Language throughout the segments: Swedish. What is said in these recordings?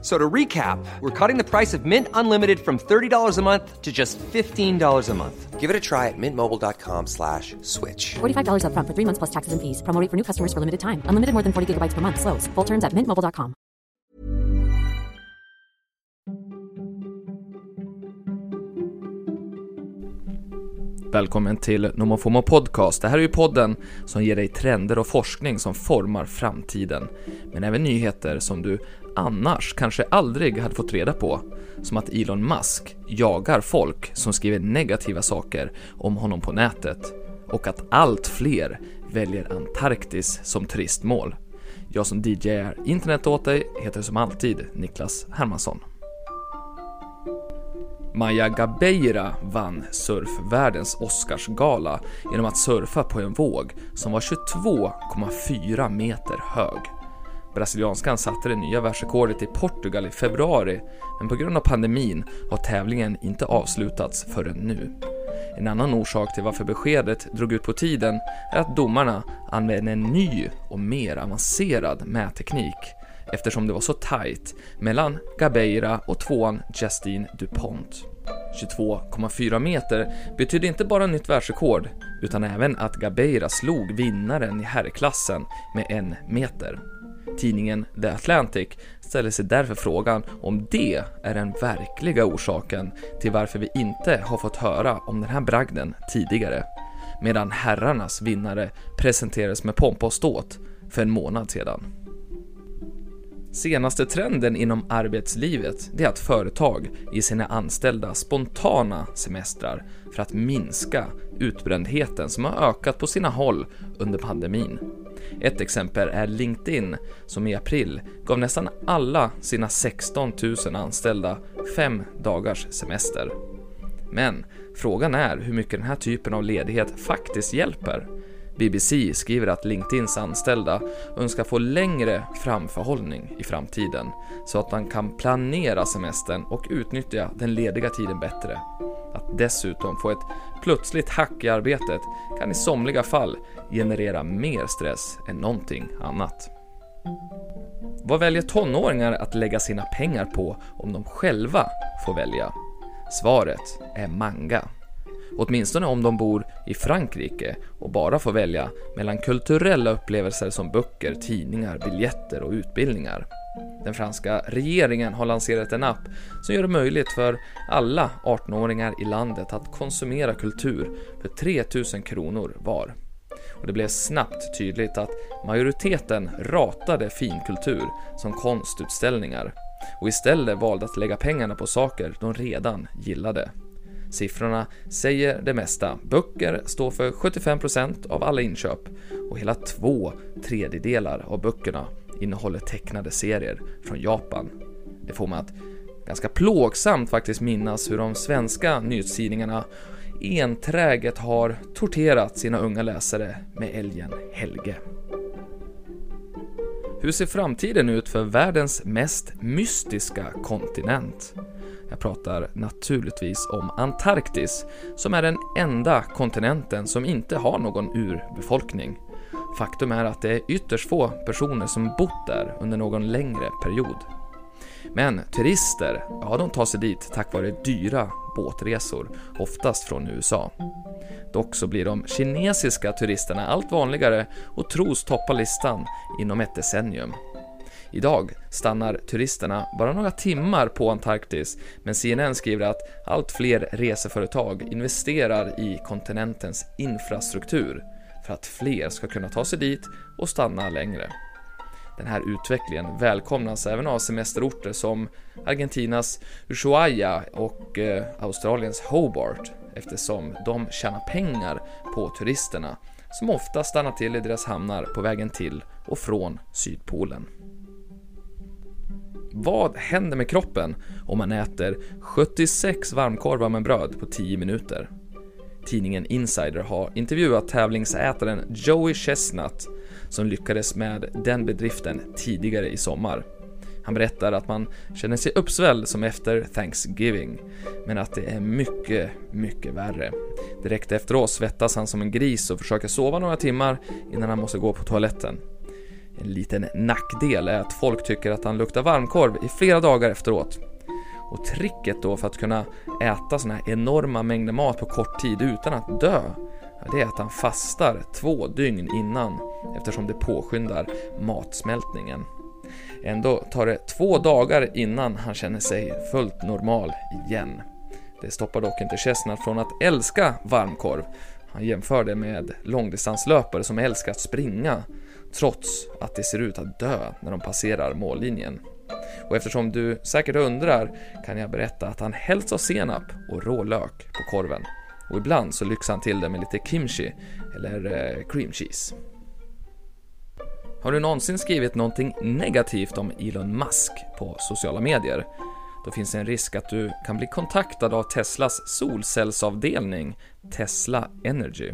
So to recap, we're cutting the price of Mint Unlimited from $30 a month to just $15 a month. Give it a try at mintmobile.com slash switch. $45 upfront for three months plus taxes and fees. Promo rate for new customers for limited time. Unlimited more than 40 gigabytes per month. Slows. Full terms at mintmobile.com. Välkommen till NomoFomo Podcast. Det här är ju podden som ger dig trender och forskning som formar framtiden. Men även nyheter som du annars kanske aldrig hade fått reda på. Som att Elon Musk jagar folk som skriver negativa saker om honom på nätet. Och att allt fler väljer Antarktis som turistmål. Jag som DJar internet åt dig heter som alltid Niklas Hermansson. Maja Gabeira vann surfvärldens Oscarsgala genom att surfa på en våg som var 22,4 meter hög. Brasilianskan satte det nya världsrekordet i Portugal i februari, men på grund av pandemin har tävlingen inte avslutats förrän nu. En annan orsak till varför beskedet drog ut på tiden är att domarna använde en ny och mer avancerad mätteknik eftersom det var så tajt mellan Gabeira och tvåan Justine DuPont. 22,4 meter betydde inte bara nytt världsrekord utan även att Gabeira slog vinnaren i herrklassen med en meter. Tidningen The Atlantic ställer sig därför frågan om det är den verkliga orsaken till varför vi inte har fått höra om den här bragden tidigare, medan herrarnas vinnare presenterades med pompa och ståt för en månad sedan. Senaste trenden inom arbetslivet är att företag ger sina anställda spontana semestrar för att minska utbrändheten som har ökat på sina håll under pandemin. Ett exempel är LinkedIn som i april gav nästan alla sina 16 000 anställda fem dagars semester. Men frågan är hur mycket den här typen av ledighet faktiskt hjälper. BBC skriver att LinkedIns anställda önskar få längre framförhållning i framtiden så att man kan planera semestern och utnyttja den lediga tiden bättre. Att dessutom få ett plötsligt hack i arbetet kan i somliga fall generera mer stress än någonting annat. Vad väljer tonåringar att lägga sina pengar på om de själva får välja? Svaret är manga. Åtminstone om de bor i Frankrike och bara får välja mellan kulturella upplevelser som böcker, tidningar, biljetter och utbildningar. Den franska regeringen har lanserat en app som gör det möjligt för alla 18-åringar i landet att konsumera kultur för 3000 kronor var. Och det blev snabbt tydligt att majoriteten ratade finkultur som konstutställningar och istället valde att lägga pengarna på saker de redan gillade. Siffrorna säger det mesta. Böcker står för 75% av alla inköp och hela två tredjedelar av böckerna innehåller tecknade serier från Japan. Det får mig att ganska plågsamt faktiskt minnas hur de svenska nyhetstidningarna enträget har torterat sina unga läsare med älgen Helge. Hur ser framtiden ut för världens mest mystiska kontinent? Jag pratar naturligtvis om Antarktis, som är den enda kontinenten som inte har någon urbefolkning. Faktum är att det är ytterst få personer som bott där under någon längre period. Men turister, ja de tar sig dit tack vare dyra båtresor, oftast från USA. Dock så blir de kinesiska turisterna allt vanligare och tros toppa listan inom ett decennium. Idag stannar turisterna bara några timmar på Antarktis, men CNN skriver att allt fler reseföretag investerar i kontinentens infrastruktur för att fler ska kunna ta sig dit och stanna längre. Den här utvecklingen välkomnas även av semesterorter som Argentinas Ushuaia och eh, Australiens Hobart eftersom de tjänar pengar på turisterna som ofta stannar till i deras hamnar på vägen till och från Sydpolen. Vad händer med kroppen om man äter 76 varmkorvar med bröd på 10 minuter? Tidningen Insider har intervjuat tävlingsätaren Joey Chestnut som lyckades med den bedriften tidigare i sommar. Han berättar att man känner sig uppsvälld som efter Thanksgiving, men att det är mycket, mycket värre. Direkt efteråt svettas han som en gris och försöker sova några timmar innan han måste gå på toaletten. En liten nackdel är att folk tycker att han luktar varmkorv i flera dagar efteråt. Och tricket då för att kunna äta såna här enorma mängder mat på kort tid utan att dö, det är att han fastar två dygn innan eftersom det påskyndar matsmältningen. Ändå tar det två dagar innan han känner sig fullt normal igen. Det stoppar dock inte Chesnard från att älska varmkorv. Han jämför det med långdistanslöpare som älskar att springa trots att det ser ut att dö när de passerar mållinjen. Och eftersom du säkert undrar kan jag berätta att han helst har senap och rålök på korven. Och ibland så lyxar han till det med lite kimchi eller eh, cream cheese. Har du någonsin skrivit någonting negativt om Elon Musk på sociala medier? Då finns det en risk att du kan bli kontaktad av Teslas solcellsavdelning Tesla Energy.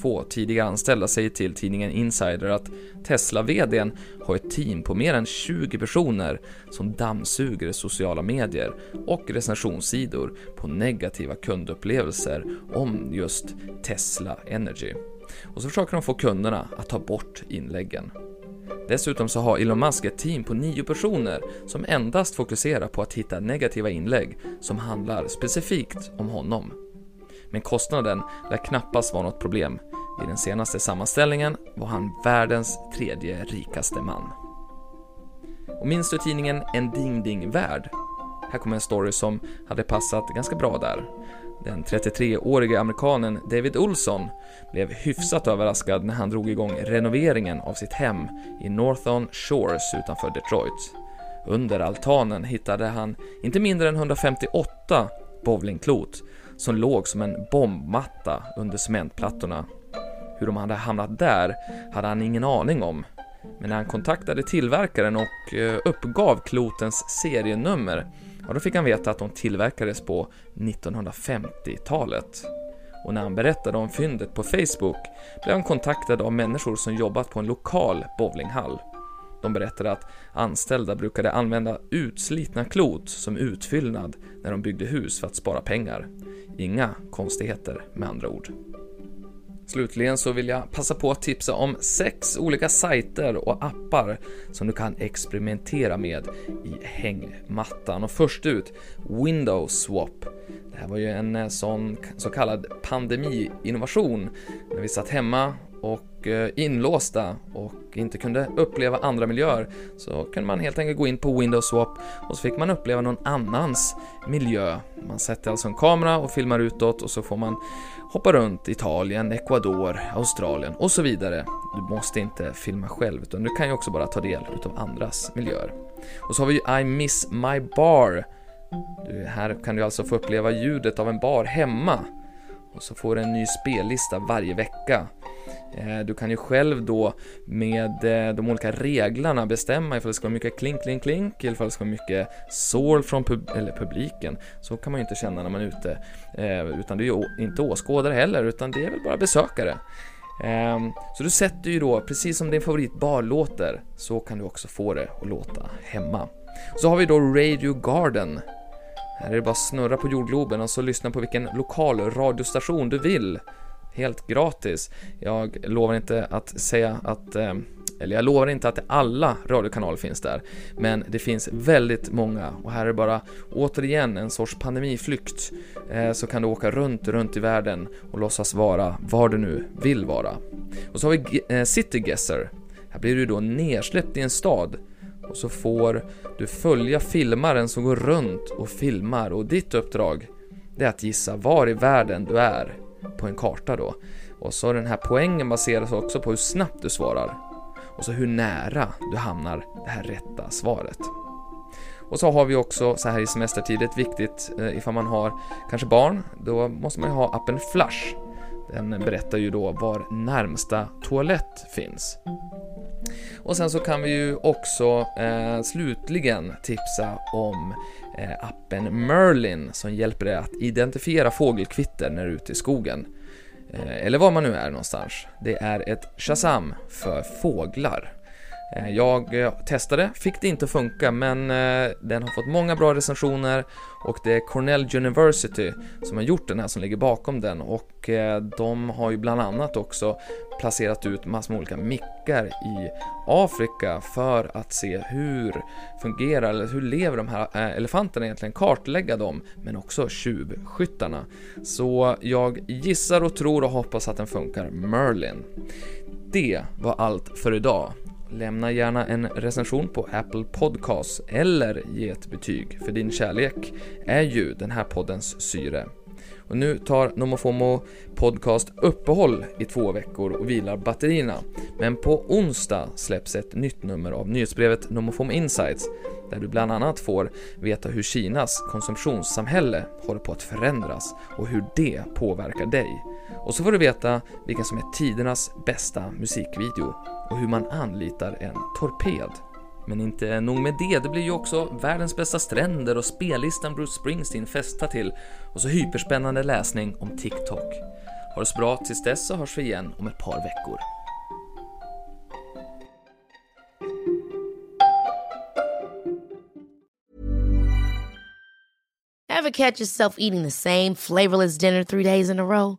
Två tidiga anställda säger till tidningen Insider att Tesla-VDn har ett team på mer än 20 personer som dammsuger sociala medier och recensionssidor på negativa kundupplevelser om just Tesla Energy. Och så försöker de få kunderna att ta bort inläggen. Dessutom så har Elon Musk ett team på nio personer som endast fokuserar på att hitta negativa inlägg som handlar specifikt om honom. Men kostnaden lär knappast vara något problem. I den senaste sammanställningen var han världens tredje rikaste man. Och minns du tidningen En Ding Ding Värld? Här kommer en story som hade passat ganska bra där. Den 33-årige amerikanen David Olson blev hyfsat överraskad när han drog igång renoveringen av sitt hem i Northon Shores utanför Detroit. Under altanen hittade han inte mindre än 158 bowlingklot som låg som en bombmatta under cementplattorna. Hur de hade hamnat där hade han ingen aning om. Men när han kontaktade tillverkaren och eh, uppgav klotens serienummer, ja då fick han veta att de tillverkades på 1950-talet. Och när han berättade om fyndet på Facebook blev han kontaktad av människor som jobbat på en lokal bowlinghall. De berättade att anställda brukade använda utslitna klot som utfyllnad när de byggde hus för att spara pengar. Inga konstigheter med andra ord. Slutligen så vill jag passa på att tipsa om sex olika sajter och appar som du kan experimentera med i hängmattan. Och först ut, Windows Swap. Det här var ju en eh, sån så kallad pandemi-innovation när vi satt hemma och eh, inlåsta och inte kunde uppleva andra miljöer så kunde man helt enkelt gå in på Windows Swap och så fick man uppleva någon annans miljö. Man sätter alltså en kamera och filmar utåt och så får man hoppa runt Italien, Ecuador, Australien och så vidare. Du måste inte filma själv utan du kan ju också bara ta del av andras miljöer. Och så har vi ju I Miss My Bar. Du, här kan du alltså få uppleva ljudet av en bar hemma och så får du en ny spellista varje vecka. Eh, du kan ju själv då med eh, de olika reglerna bestämma ifall det ska vara mycket klink, klink, klink ifall det ska vara mycket sorl från pub eller publiken. Så kan man ju inte känna när man är ute. Eh, utan du är ju inte åskådare heller, utan det är väl bara besökare. Ehm, så du sätter ju då, precis som din favoritbar låter, så kan du också få det att låta hemma. Så har vi då Radio Garden. Här är det bara att snurra på jordgloben och så lyssna på vilken lokal radiostation du vill helt gratis. Jag lovar inte att säga att eh, eller jag lovar inte att alla radiokanaler finns där, men det finns väldigt många och här är det bara återigen en sorts pandemiflykt. Eh, så kan du åka runt, runt i världen och låtsas vara var du nu vill vara. Och så har vi eh, City Guesser. Här blir du då nersläppt i en stad och så får du följa filmaren som går runt och filmar och ditt uppdrag det är att gissa var i världen du är på en karta då. Och så den här poängen baseras också på hur snabbt du svarar och så hur nära du hamnar det här rätta svaret. Och så har vi också så här i semestertidet viktigt eh, ifall man har kanske barn, då måste man ju ha appen Flash. Den berättar ju då var närmsta toalett finns. Och sen så kan vi ju också eh, slutligen tipsa om Eh, appen Merlin som hjälper dig att identifiera fågelkvitter när du är ute i skogen. Eh, eller var man nu är någonstans. Det är ett Shazam för fåglar. Eh, jag eh, testade, fick det inte funka, men eh, den har fått många bra recensioner och det är Cornell University som har gjort den här som ligger bakom den och de har ju bland annat också placerat ut massor med olika mickar i Afrika för att se hur fungerar, eller hur lever de här elefanterna egentligen, kartlägga dem, men också tjuvskyttarna. Så jag gissar och tror och hoppas att den funkar, Merlin. Det var allt för idag. Lämna gärna en recension på Apple Podcasts eller ge ett betyg, för din kärlek är ju den här poddens syre. Och nu tar Nomofomo Podcast uppehåll i två veckor och vilar batterierna. Men på onsdag släpps ett nytt nummer av nyhetsbrevet Nomofomo Insights där du bland annat får veta hur Kinas konsumtionssamhälle håller på att förändras och hur det påverkar dig. Och så får du veta vilken som är tidernas bästa musikvideo och hur man anlitar en torped. Men inte nog med det, det blir ju också världens bästa stränder och spellistan Bruce Springsteen festar till och så hyperspännande läsning om TikTok. Ha det så bra tills dess så hörs vi igen om ett par veckor. Ever catch yourself eating the same flavorless dinner three days in a row?